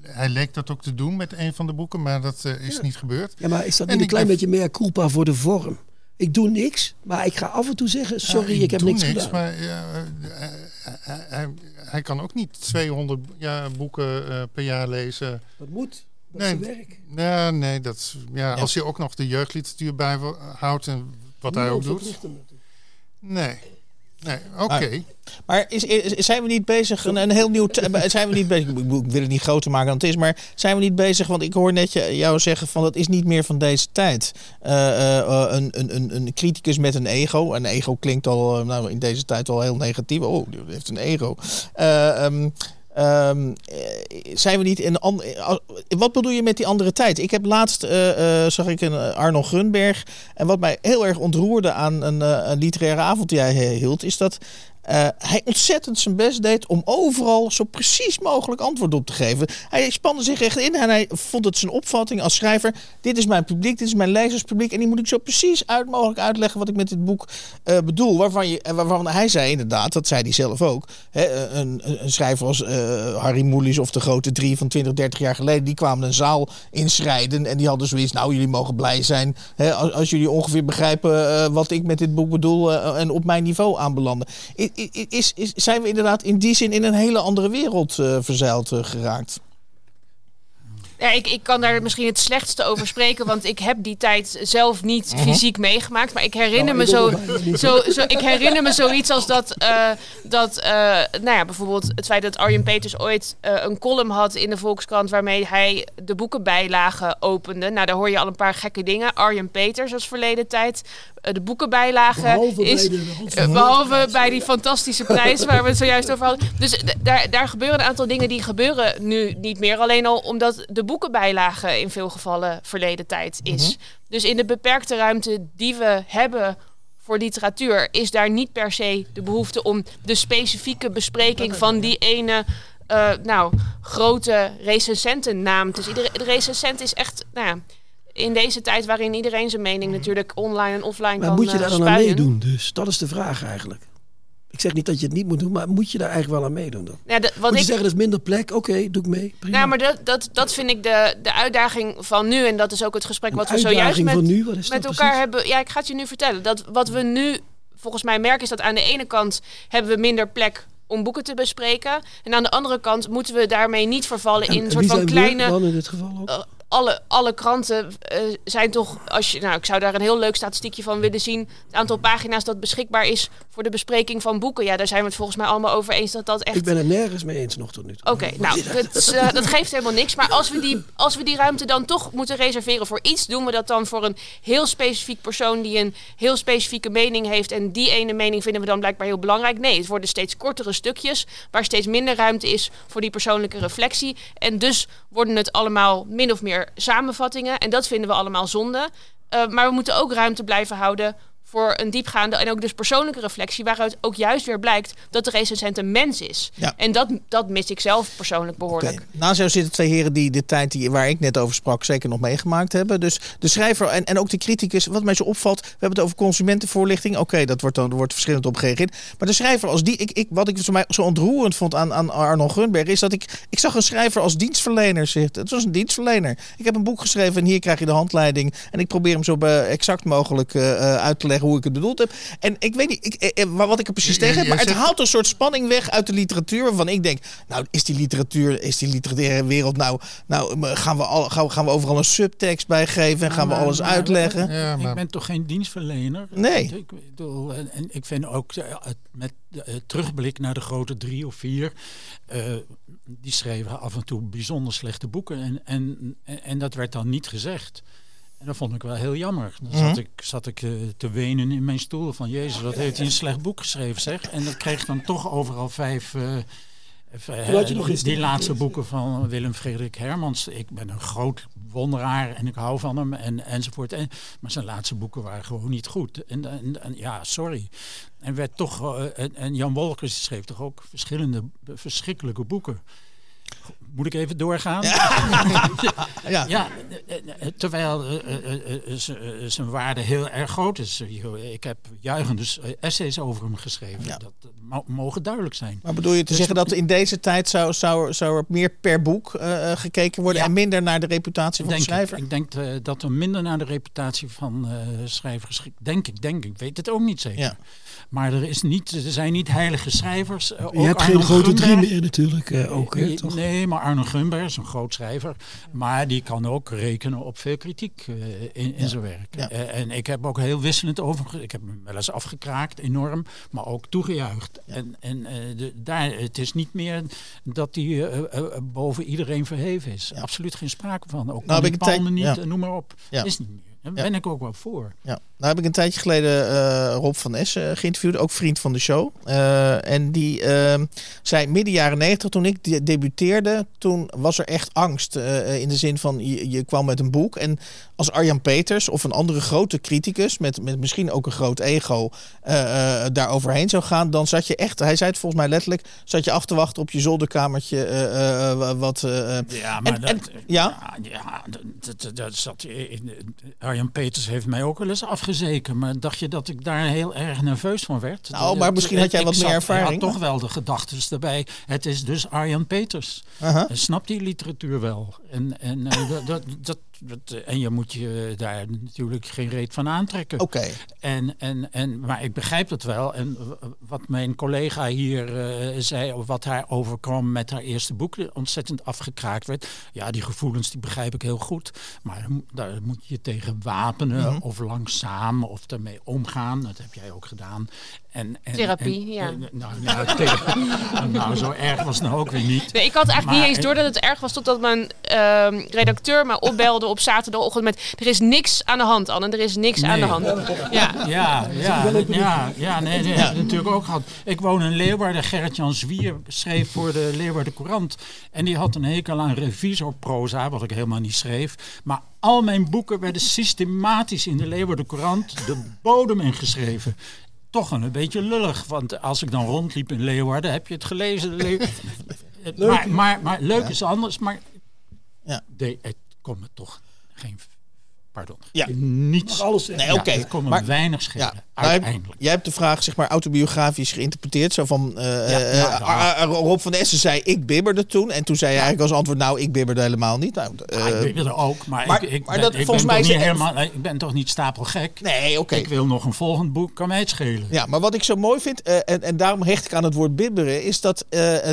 hij leek dat ook te doen met een van de boeken, maar dat eh, is niet gebeurd. Ja, maar is dat En niet een klein beetje meer culpa voor de vorm? Ik doe niks, maar ik ga af en toe zeggen, sorry, Ja, ik, heb doe niks, gedaan. Maar hij, hij, hij kan ook niet 200 ja, boeken per jaar lezen. Dat moet, dat Nee, werk. Ja, nee, dat, ja, als je ook nog de jeugdliteratuur bijhoudt en wat hij ook doet. Nee, nee oké. Maar is, is- zijn we niet bezig, een, een heel nieuw, (laughs) zijn we niet bezig, ik wil het niet groter maken dan het is, maar zijn we niet bezig, want ik hoor net je- jou zeggen van dat is niet meer van deze tijd. Eh, eh, eh, een, een, een, criticus met een ego, een ego klinkt al nou, in deze tijd al heel negatief, oh, die heeft een ego. Eh, ehm, ehm, eh, zijn we niet in een ander. Wat bedoel je met die andere tijd? Ik heb laatst eh, eh, zag ik een eh, Arno Grunberg. En wat mij heel erg ontroerde aan een, eh, een literaire avond die hij eh, hield, is dat eh, hij ontzettend zijn best deed om overal zo precies mogelijk antwoord op te geven. Hij spande zich echt in en hij vond het zijn opvatting als schrijver. Dit is mijn publiek, dit is mijn lezerspubliek. En die moet ik zo precies uit mogelijk uitleggen wat ik met dit boek eh, bedoel. Waarvan, je, en waarvan hij zei inderdaad, dat zei hij zelf ook. Hè, een, een, schrijver als eh, Harry Mulisch of de grote drie van 20, 30 jaar geleden. Die kwamen een zaal inschrijden en die hadden zoiets. Nou, jullie mogen blij zijn hè, als, als jullie ongeveer begrijpen eh, wat ik met dit boek bedoel. eh, en op mijn niveau aanbelanden. Is, is, zijn we inderdaad in die zin in een hele andere wereld eh, verzeild eh, geraakt? Ja, ik, ik kan daar misschien het slechtste over spreken, want ik heb die tijd zelf niet fysiek meegemaakt. Maar ik herinner Nou, me ik zo, zo, zo, ik herinner me zoiets als dat, eh, dat eh, nou ja, bijvoorbeeld het feit dat Arjen Peters ooit eh, een column had in de Volkskrant waarmee hij de boekenbijlagen opende. Nou, daar hoor je al een paar gekke dingen. Arjen Peters als verleden tijd. Eh, de boekenbijlagen Behalve is... bij de Eh, behalve Hoogprijs. bij die fantastische prijs waar we het zojuist over hadden. Dus daar, daar gebeuren een aantal dingen die gebeuren nu niet meer. Alleen al omdat de boekenbijlage in veel gevallen verleden tijd is. Dus in de beperkte ruimte die we hebben voor literatuur is daar niet per se de behoefte om de specifieke bespreking van die ene eh, nou, grote recensentennaam. Dus iedere, de recensent is echt, nou ja, in deze tijd waarin iedereen zijn mening natuurlijk online en offline Maar kan moet je eh, daar dan aan meedoen dus? Dat is de vraag eigenlijk. Ik zeg niet dat je het niet moet doen, maar moet je daar eigenlijk wel aan meedoen dan? Ja, de- wat moet je ik, zeggen, dat is minder plek, oké, doe ik mee, prima. nou, maar dat, dat, dat vind ik de, de uitdaging van nu. En dat is ook het gesprek Een wat we zojuist met, nu, met elkaar precies? hebben. Ja, ik ga het je nu vertellen. Dat wat we nu volgens mij merken is dat aan de ene kant hebben we minder plek om boeken te bespreken. En aan de andere kant moeten we daarmee niet vervallen En- in en een soort van kleine dan in dit geval ook? Alle, alle kranten eh, zijn toch, als je, nou, ik zou daar een heel leuk statistiekje van willen zien. Het aantal pagina's dat beschikbaar is voor de bespreking van boeken. Ja, daar zijn we het volgens mij allemaal over eens dat dat echt Ik ben het nergens mee eens nog tot nu toe. Oké, nou, dat, is, eh, dat geeft helemaal niks. Maar als we, die, als we die ruimte dan toch moeten reserveren voor iets, doen we dat dan voor een heel specifiek persoon die een heel specifieke mening heeft. En die ene mening vinden we dan blijkbaar heel belangrijk. Nee, het worden steeds kortere stukjes waar steeds minder ruimte is voor die persoonlijke reflectie. En dus worden het allemaal min of meer samenvattingen. En dat vinden we allemaal zonde. Eh, maar we moeten ook ruimte blijven houden voor een diepgaande en ook dus persoonlijke reflectie, waaruit ook juist weer blijkt dat de recensent een mens is. Ja. En dat, dat mis ik zelf persoonlijk behoorlijk. Naast jou zitten twee heren die de tijd die, waar ik net over sprak zeker nog meegemaakt hebben. Dus de schrijver en, en ook de criticus, wat mij zo opvalt, we hebben het over consumentenvoorlichting. Oké, dat wordt dan wordt verschillend op gereageerd. Maar de schrijver als die, ik, ik, wat ik zo, mij, zo ontroerend vond aan, aan Arnold Grunberg, is dat ik, ik zag een schrijver als dienstverlener zitten. Het was een dienstverlener. Ik heb een boek geschreven en hier krijg je de handleiding. En ik probeer hem zo exact mogelijk eh, eh, uit te leggen uitleggen hoe ik het bedoeld heb. En ik weet niet ik, eh, eh, wat ik er precies Je- tegen heb, je maar het haalt een soort spanning weg uit de literatuur. Waarvan ik denk, nou, is die literatuur, is die literaire wereld nou, nou gaan, we al, gaan, we, gaan we overal een subtekst bij geven en gaan we alles maar- uitleggen? Ja, Ik ben toch geen dienstverlener? Nee. Ik, bedoel, en, en ik vind ook eh, het- met terugblik naar de grote drie of vier, eh, die schreven af en toe bijzonder slechte boeken. En, en, en, en dat werd dan niet gezegd. En dat vond ik wel heel jammer. Dan zat Mhm. ik, zat ik eh, te wenen in mijn stoel van Jezus, wat heeft hij een slecht boek geschreven zeg. En dat kreeg dan toch overal vijf... nog eens die de- laatste boeken van Willem Frederik Hermans. Ik ben een groot wonderaar en ik hou van hem en, enzovoort. En, maar zijn laatste boeken waren gewoon niet goed. En, en, en ja, sorry. En werd toch. eh, en, Jan Wolkers schreef toch ook verschillende verschrikkelijke boeken. Moet ik even doorgaan? (laughs) Ja. Ja, eh, eh, terwijl eh, eh, eh, eh, eh, zijn waarde heel erg groot is. Ik heb juichende eh, essays over hem geschreven. Ja. Dat eh, mo- mogen duidelijk zijn. Maar bedoel je te Dus- zeggen dat in deze tijd zou, zou, er- zou er meer per boek eh, eh, gekeken worden en minder naar de reputatie van denk de schrijver? Ik, ik denk eh, dat er minder naar de reputatie van eh schrijvers... Denk ik, denk ik. Ik weet het ook niet zeker. Maar er, is niet, er zijn niet heilige schrijvers. eh, Je hebt Arno geen grote drie meer natuurlijk eh, ook, hè, toch? Nee, maar Arno Grunberg is een groot schrijver. Maar die kan ook rekenen op veel kritiek eh, in, in zijn werk. Ja. En ik heb ook heel wisselend over... Ik heb hem wel eens afgekraakt, enorm. Maar ook toegejuicht. En, en de, daar, het is niet meer dat hij boven iedereen verheven is. Absoluut geen sprake van. Ook Nou, tijd- Palme niet, noem maar op. Ja. Is niet meer. Daar ben ik ook wel voor. Ja, nou heb ik een tijdje geleden eh, Rob van Essen geïnterviewd, ook vriend van de show. Eh, en die eh, zei midden jaren negentig, toen ik de- debuteerde, toen was er echt angst. eh, in de zin van, je, je kwam met een boek en als Arjan Peters of een andere grote criticus, met, met misschien ook een groot ego, eh, eh, daar overheen zou gaan, dan zat je echt, hij zei het volgens mij letterlijk, zat je af te wachten op je zolderkamertje, eh, eh, wat... eh, eh, Ja, maar En- dat, en- ja? ja, ja, dat, dat, dat zat in, Arjan Peters heeft mij ook wel eens afgezeken. Maar dacht je dat ik daar heel erg nerveus van werd? Nou, maar misschien had jij wat meer ervaring. Ik had toch wel de gedachten erbij. Het is dus Arjan Peters. Hij snapt die literatuur wel. En, en, eh, (laughs) dat, dat, dat, dat- en je moet je daar natuurlijk geen reet van aantrekken. Oké, En, en, en, maar ik begrijp het wel. En wat mijn collega hier eh, zei, of wat haar overkwam met haar eerste boek, dat ontzettend afgekraakt werd. Ja, die gevoelens die begrijp ik heel goed. Maar daar mo- daar moet je je tegen wapenen Mhm. of langzaam of daarmee omgaan. Dat heb jij ook gedaan. En, en, Therapie, en- ja. en- nou, (laughs) therapie. nou, zo erg was het nou ook weer niet. Nee, ik had eigenlijk Maar- niet eens door dat het erg was totdat mijn ehm, redacteur me opbelde op zaterdagochtend met er is niks aan de hand, Anne, er is niks aan de hand. Ja. Ja, ja, ja, ja, nee, nee, heb ik natuurlijk ook gehad. Ik woon in Leeuwarden. Gerrit-Jan Zwier schreef voor de Leeuwarden Courant. En die had een hekel aan revisorproza, wat ik helemaal niet schreef. Maar al mijn boeken werden systematisch in de Leeuwarden Courant de bodem ingeschreven. Toch een beetje lullig, want als ik dan rondliep in Leeuwarden, heb je het gelezen. de Leeu- maar, maar, maar leuk is anders, maar Ja. de, het komt me toch geen... Pardon. Ja. Niets. Alles. Nee, oké. Het kon maar- weinig schelen, Ja, nou, uiteindelijk. jij hebt de vraag zeg maar autobiografisch geïnterpreteerd. Zo van, eh, Ja, eh, ja, eh, ja. eh, Rob van Essen zei, ik bibberde toen. En toen zei hij eigenlijk als antwoord, nou, ik bibberde helemaal niet. Nou, Ja, eh, ik het ook, maar, maar- ik, ik, maar ben, dat- ik volgens ben mij toch is niet helemaal, ik ben toch niet stapelgek. nee, oké. Ik wil nog een volgend boek, kan mij het schelen. Ja, maar wat ik zo mooi vind, eh, en, en daarom hecht ik aan het woord bibberen, is dat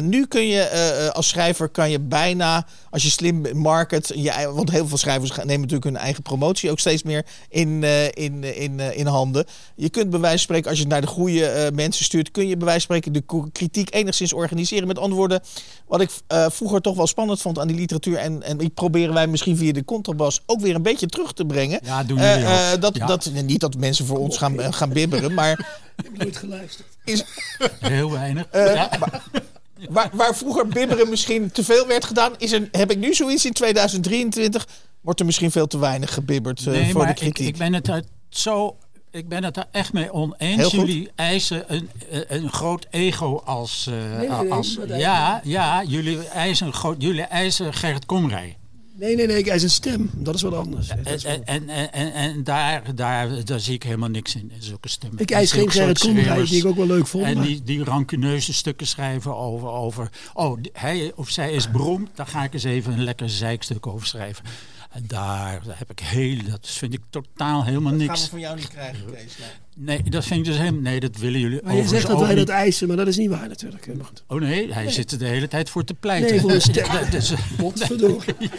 nu kun je als schrijver kan je bijna, als je slim market, je, want heel veel schrijvers nemen natuurlijk hun eigen promotie ook steeds meer in, eh, in, eh, in, eh, in handen. Je kunt bij wijze van spreken, als je het naar de goede eh, mensen stuurt, kun je bij wijze van spreken de kritiek enigszins organiseren. Met andere woorden, wat ik eh, vroeger toch wel spannend vond aan die literatuur, en, en die proberen wij misschien via de contrabas ook weer een beetje terug te brengen. Ja, doen Eh, jullie dat, Ja. dat, niet dat mensen voor ons gaan, gaan bibberen, maar (laughs) Ik heb nooit geluisterd. is, Heel weinig. Ja. Waar, waar vroeger bibberen misschien te veel werd gedaan, is er, heb ik nu zoiets in 2023. Wordt er misschien veel te weinig gebibberd eh, nee, voor maar de ik, kritiek. ik ben het daar zo... Ik ben het daar echt mee oneens. Jullie eisen een, een een groot ego als... eh, nee, nee, als ja, ja jullie, eisen een groot, jullie eisen Gerrit Komrij. Nee, nee, nee, ik eis een stem. Dat is wat anders. En, is wel- en, en, en, daar, daar, daar zie ik helemaal niks in, in zulke stemmen. ik eis geen Gerrit Komrij, die ik ook wel leuk vond. En maar- die, die rancuneuze stukken schrijven over, over... Oh, hij of zij is beroemd, daar ga ik eens even een lekker zeikstuk over schrijven. En daar heb ik heel, dat vind ik totaal helemaal Dat gaan niks. we van jou niet krijgen, Kees. Nee. Nee, dat vind ik dus helemaal, nee, dat willen jullie Maar je zegt dat wij dat eisen, maar dat is niet waar natuurlijk. Maar goed. Oh nee, hij zit er de hele tijd voor te pleiten. Nee, voor een (laughs) stem. Ja, dus, (laughs) Potverdorie. (laughs)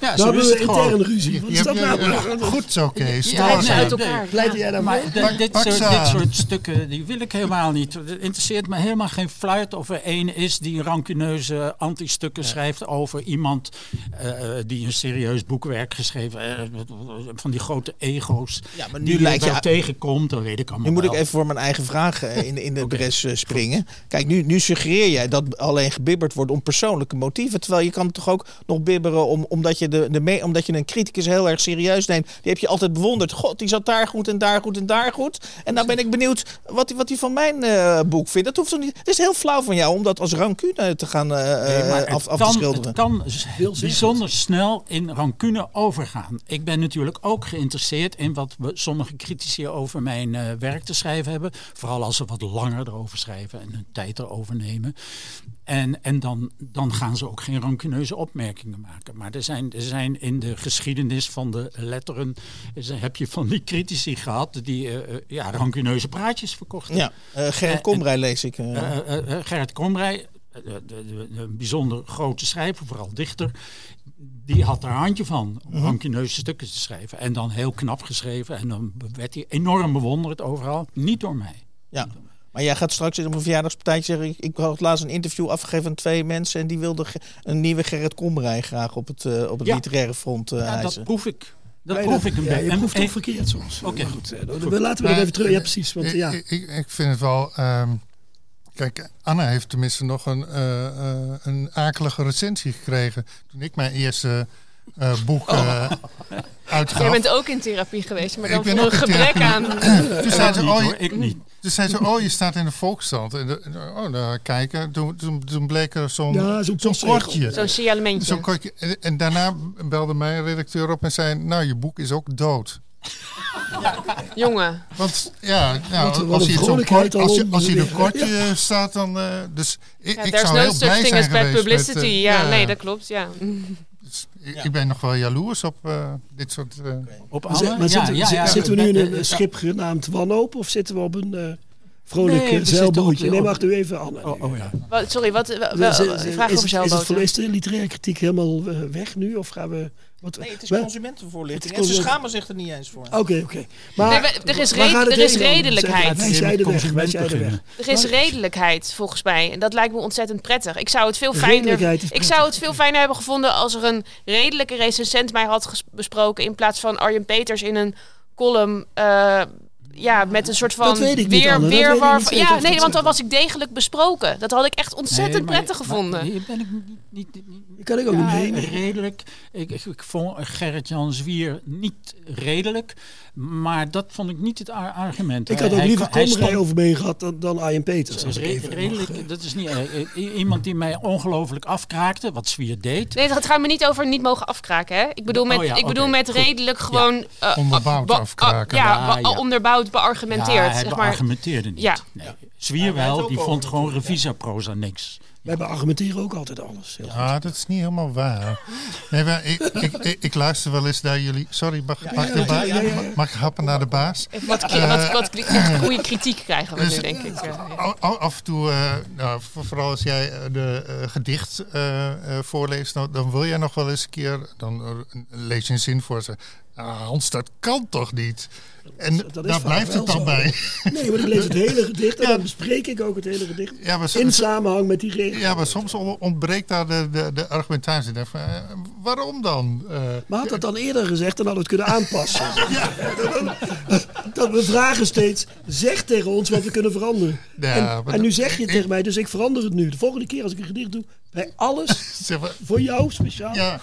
ja, Dan zo hebben is we het gewoon. intern ruzie. Wat Je is dat hebt- nou? goed zo, Kees. Ja, uit elkaar. Pleit jij daarvoor? Maar dit, soort, dit aan. soort stukken die wil ik helemaal niet. Het interesseert me helemaal geen fluit of er één is die rancuneuze anti-stukken schrijft over iemand eh, eh, die een serieus boekwerk geschreven heeft. van die grote ego's. Ja, maar die nu je lijkt je... tegenkomt, dat weet ik allemaal Nu moet ik even voor mijn eigen vraag eh, in, in de (laughs) bres eh, springen. Kijk, nu, nu suggereer jij dat alleen gebibberd wordt om persoonlijke motieven. Terwijl je kan toch ook nog bibberen om, omdat, je de, de omdat je een criticus heel erg serieus neemt. Die heb je altijd bewonderd. God, die zat daar goed en daar goed en daar goed. En nou ben ik benieuwd wat hij wat van mijn eh, boek vindt. Dat hoeft toch niet. Het is heel flauw van jou om dat als rancune te gaan Nee, het af, af kan, te schilderen. Het kan Heel bijzonder snel in rancune overgaan. Ik ben natuurlijk ook geïnteresseerd in wat we, sommige critici over mijn werk te schrijven hebben. Vooral als ze wat langer erover schrijven en hun tijd erover nemen. En, en dan, dan gaan ze ook geen rancuneuze opmerkingen maken. Maar er zijn, er zijn in de geschiedenis van de letteren... heb je van die critici gehad die eh, eh, ja, rancuneuze praatjes verkochten. Ja, eh Gerrit Eh, Komrij lees ik. eh. Eh, eh, eh, Gerrit Komrij, eh, een bijzonder grote schrijver, vooral dichter, die had er een handje van om rancuneuze stukken te schrijven. En dan heel knap geschreven. En dan werd hij enorm bewonderd overal. Niet door mij. Ja. Maar jij gaat straks op een verjaardagspartijtje zeggen... Ik, ik had laatst een interview afgegeven aan twee mensen... en die wilden een nieuwe Gerrit Komrij graag op het, eh, op het Ja. literaire front eh Ja, dat proef ik. Dat Nee, proef ik een ja, beetje. Je En- proeft en- toch verkeerd soms. Oké. Maar goed, eh, dan- laten we dat even terug. Ja, precies. Want, ik, ja. ik, ik, ik vind het wel. ehm, kijk, Anna heeft tenminste nog een, eh, eh, een akelige recensie gekregen. Toen ik mijn eerste eh, boek eh uitgaf. Jij bent ook in therapie geweest, maar Ik dan ben voor een gebrek aan. (clears throat) Toen zei ze, niet, oh, je, ik niet. toen zei ze, oh, je staat in de Volksstand. En de- oh, daar kijken. Toen, toen, toen bleek er zo'n Ja, zo'n kortje. Zo'n. En, en daarna belde mijn redacteur op en zei, nou, je boek is ook dood. (laughs) Jongen. Want ja, nou, als, vrolijkheid kort, als, je, al als je er onderweg. kortje staat, dan... eh, dus ik, Ja, ik zou no heel blij zijn as bad geweest publicity. met, eh, ja, nee, dat klopt. Ja. dus ik, ik ben nog wel jaloers op eh, dit soort... eh, Op alle? maar ja, zitten, ja, zi- ja, zitten we nu in eh, (laughs) een eh, schip genaamd Wanhoop of zitten we op een eh, vrolijk Nee, eh, zeilbootje? Nee, wacht u even, Anne. Oh, oh ja. Wat, sorry, wat, wa- wa- ze- vraag is, over zeilboten. voor- is de literaire kritiek helemaal eh, weg nu? Of gaan we... Wat, Nee, het is consumentenvoorlichting. Het is En ze schamen zich er niet eens voor. Oké, oké. Maar Nee, er is red- er is redelijkheid. Zeg, Wij zijn de weg, wij Consument zijn de weg. Er is redelijkheid volgens mij. En dat lijkt me ontzettend prettig. Ik zou het veel fijner, ik zou het veel fijner hebben gevonden als er een redelijke recensent mij had besproken. In plaats van Arjen Peters in een column. eh, ja, met een soort van Dat weet ik niet, weer. Dat niet Ja, nee, want dan was ik degelijk besproken. Dat had ik echt ontzettend Nee, maar- prettig maar gevonden. Hier ben ik niet, niet, kan ik ook Ja, niet redelijk. Ik, ik, ik vond Gerrit-Jan Zwier niet redelijk. Maar dat vond ik niet het ar- argument. Ik had ook liever stond- over me gehad dan, dan Arjen Peters. Re- even mag, redelijk, eh, dat is niet eh, eh, iemand die mij ongelooflijk afkraakte, wat Zwier deed. Nee, het gaat me niet over niet mogen afkraken. Hè? Ik bedoel met, Oh ja, ik bedoel met goed. redelijk gewoon... Onderbouwd afkraken. ja, Ja, onderbouwd, beargumenteerd. Ja, hij zeg maar. beargumenteerde niet. Ja. Nee. Zwier wel, die vond gewoon revisaproza niks. Wij beargumenteren ook altijd alles. Heel goed. Ja, dat is niet helemaal waar. Nee, maar ik, ik, ik, ik luister wel eens naar jullie. Sorry, mag, mag, ik, de baas- ja, ja, ja. mag ik happen naar de baas? Wat, wat, wat goede kritiek krijgen we nu, Dus, denk ik. Ja. Af, en toe, eh, nou, voor- vooral als jij eh, de eh, gedicht eh, eh, voorleest, dan, dan wil jij nog wel eens een keer, dan eh, lees je een zin voor ze. Ah, Hans, dat kan toch niet? En dat daar blijft het dan zo. bij. Nee, maar ik lees het hele gedicht en Ja. dan bespreek ik ook het hele gedicht. Ja, maar, In samenhang met die regel. ja, maar soms on- ontbreekt daar de, de, de argumentatie. Van, eh, waarom dan? Eh, Maar had dat dan eerder gezegd, dan hadden we het kunnen aanpassen. (laughs) dat, (laughs) dat we vragen steeds, zeg tegen ons wat we kunnen veranderen. Ja, en, nu zeg je ik- tegen mij, dus ik verander het nu. De volgende keer als ik een gedicht doe, bij alles, zeg maar, voor jou speciaal, ja,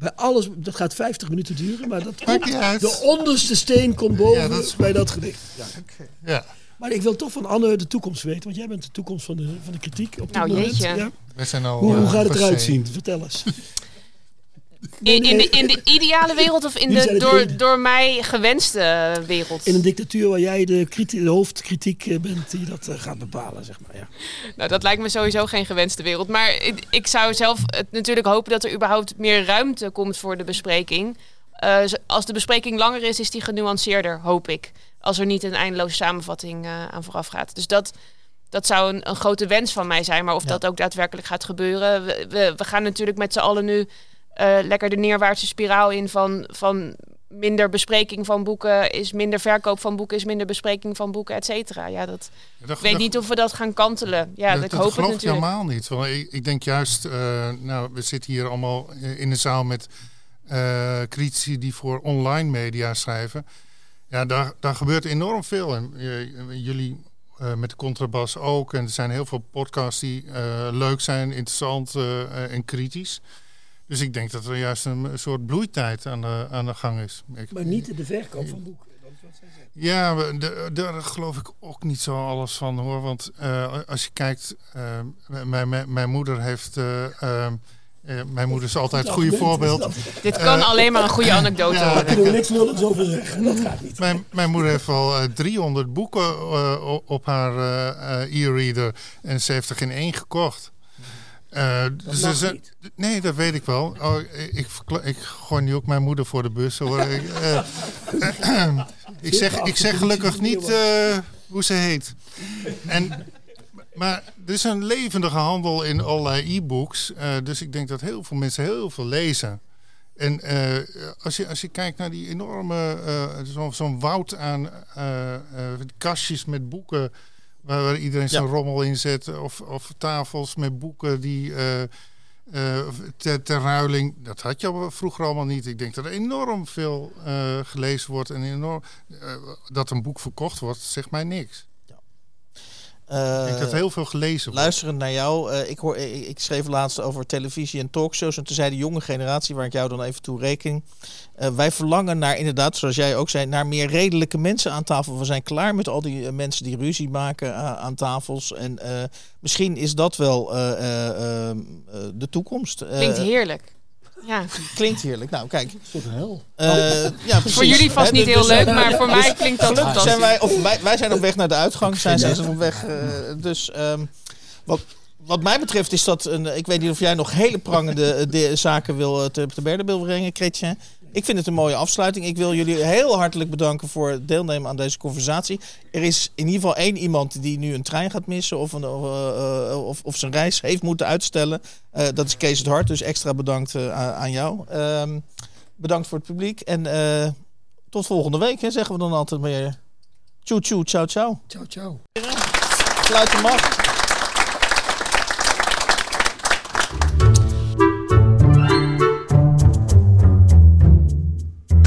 bij alles, dat gaat 50 minuten duren, maar dat komt, de onderste steen komt boven Ja, dat is bij dat gedicht. Ja. ja. Maar ik wil toch van Anne de toekomst weten, want jij bent de toekomst van de, van de kritiek op dit Nou, moment. jeetje. Ja. We zijn al, Hoe, hoe eh, gaat het eruit zien? Vertel eens. (laughs) In, in, de, in de ideale wereld of in de door, door mij gewenste wereld? In een dictatuur waar jij de, kriti- de hoofdkritiek eh, bent die dat eh, gaat bepalen, zeg maar. Ja. Nou, dat lijkt me sowieso geen gewenste wereld. Maar ik, ik zou zelf het natuurlijk hopen dat er überhaupt meer ruimte komt voor de bespreking. Eh, als de bespreking langer is, is die genuanceerder, hoop ik. Als er niet een eindeloze samenvatting eh, aan vooraf gaat. Dus dat, dat zou een, een grote wens van mij zijn. Maar of Ja. dat ook daadwerkelijk gaat gebeuren. We, we, we gaan natuurlijk met z'n allen nu eh, lekker de neerwaartse spiraal in van, van minder bespreking van boeken is minder verkoop van boeken, is minder bespreking van boeken, et cetera. Ja, dat Dat- ik weet dat- niet of we dat gaan kantelen. Ja, dat, ik dat hoop geloof ik natuurlijk. helemaal niet. Want ik, ik denk juist, eh, nou, we zitten hier allemaal in de zaal met eh critici die voor online media schrijven. Ja, daar, daar gebeurt enorm veel. En jullie eh, met de contrabas ook. En er zijn heel veel podcasts die eh, leuk zijn, interessant en kritisch. Dus ik denk dat er juist een, soort bloeitijd aan de, aan de gang is. Ik- Maar niet de verkoop van boeken. Dat is wat zij zeggen. ja, daar geloof ik ook niet zo alles van hoor. Want eh, als je kijkt, eh, mijn, mijn, mijn moeder heeft. eh, eh, eh, mijn moeder is altijd het goede voorbeeld. (laughs) Dit kan alleen maar een goede anekdote ja, worden. kunnen we niks nullends over zeggen. Dat gaat niet. Mijn, mijn moeder heeft al eh, 300 boeken eh, op haar e-reader en ze heeft er geen één gekocht. Eh, dus nee, dat weet ik wel. Oh, ik, ik gooi nu ook mijn moeder voor de bus. Hoor. ik, eh, (laughs) ik, zeg, ik zeg gelukkig niet eh, hoe ze heet. En, maar er is een levendige handel in allerlei e-books. dus ik denk dat heel veel mensen heel veel lezen. En als, je, als je kijkt naar die enorme, eh, zo- zo'n woud aan kastjes met boeken, waar, waar iedereen zijn rommel in zet, of, of tafels met boeken die eh, eh, ter, ter ruiling, dat had je al vroeger allemaal niet. Ik denk dat er enorm veel eh, gelezen wordt en enorm, dat een boek verkocht wordt, zegt mij niks. Eh, ik dat heel veel gelezen. Luisterend naar jou, eh, ik, hoor, ik, ik schreef laatst over televisie en talkshows. En toen zei de jonge generatie, waar ik jou dan even toe reken. eh, wij verlangen naar, inderdaad, zoals jij ook zei, naar meer redelijke mensen aan tafel. We zijn klaar met al die eh, mensen die ruzie maken aan tafels. En eh, misschien is dat wel eh, eh, eh, eh, de toekomst. Eh, Klinkt heerlijk. Ja. klinkt heerlijk. Nou, kijk. Tot hel. eh, ja, precies. Voor jullie vast niet dus- heel leuk, dus- maar voor mij klinkt dat Gelukkig zijn wij, of wij, wij zijn op weg naar de uitgang. Zijn ze op weg. eh, dus ehm, wat, wat mij betreft is dat een. Ik weet niet of jij nog hele prangende eh, de, zaken wil, te, te berde wil brengen, Kretje. Ik vind het een mooie afsluiting. Ik wil jullie heel hartelijk bedanken voor het deelnemen aan deze conversatie. Er is in ieder geval één iemand die nu een trein gaat missen of, een, of, eh, of, of zijn reis heeft moeten uitstellen. Eh, dat is Kees het Hart, dus extra bedankt eh, aan- jou. Ehm, bedankt voor het publiek en tot volgende week, hè, zeggen we dan altijd maar. Tjoe tjoe, ciao ciao. Ciao, ciao. Sluiten mag.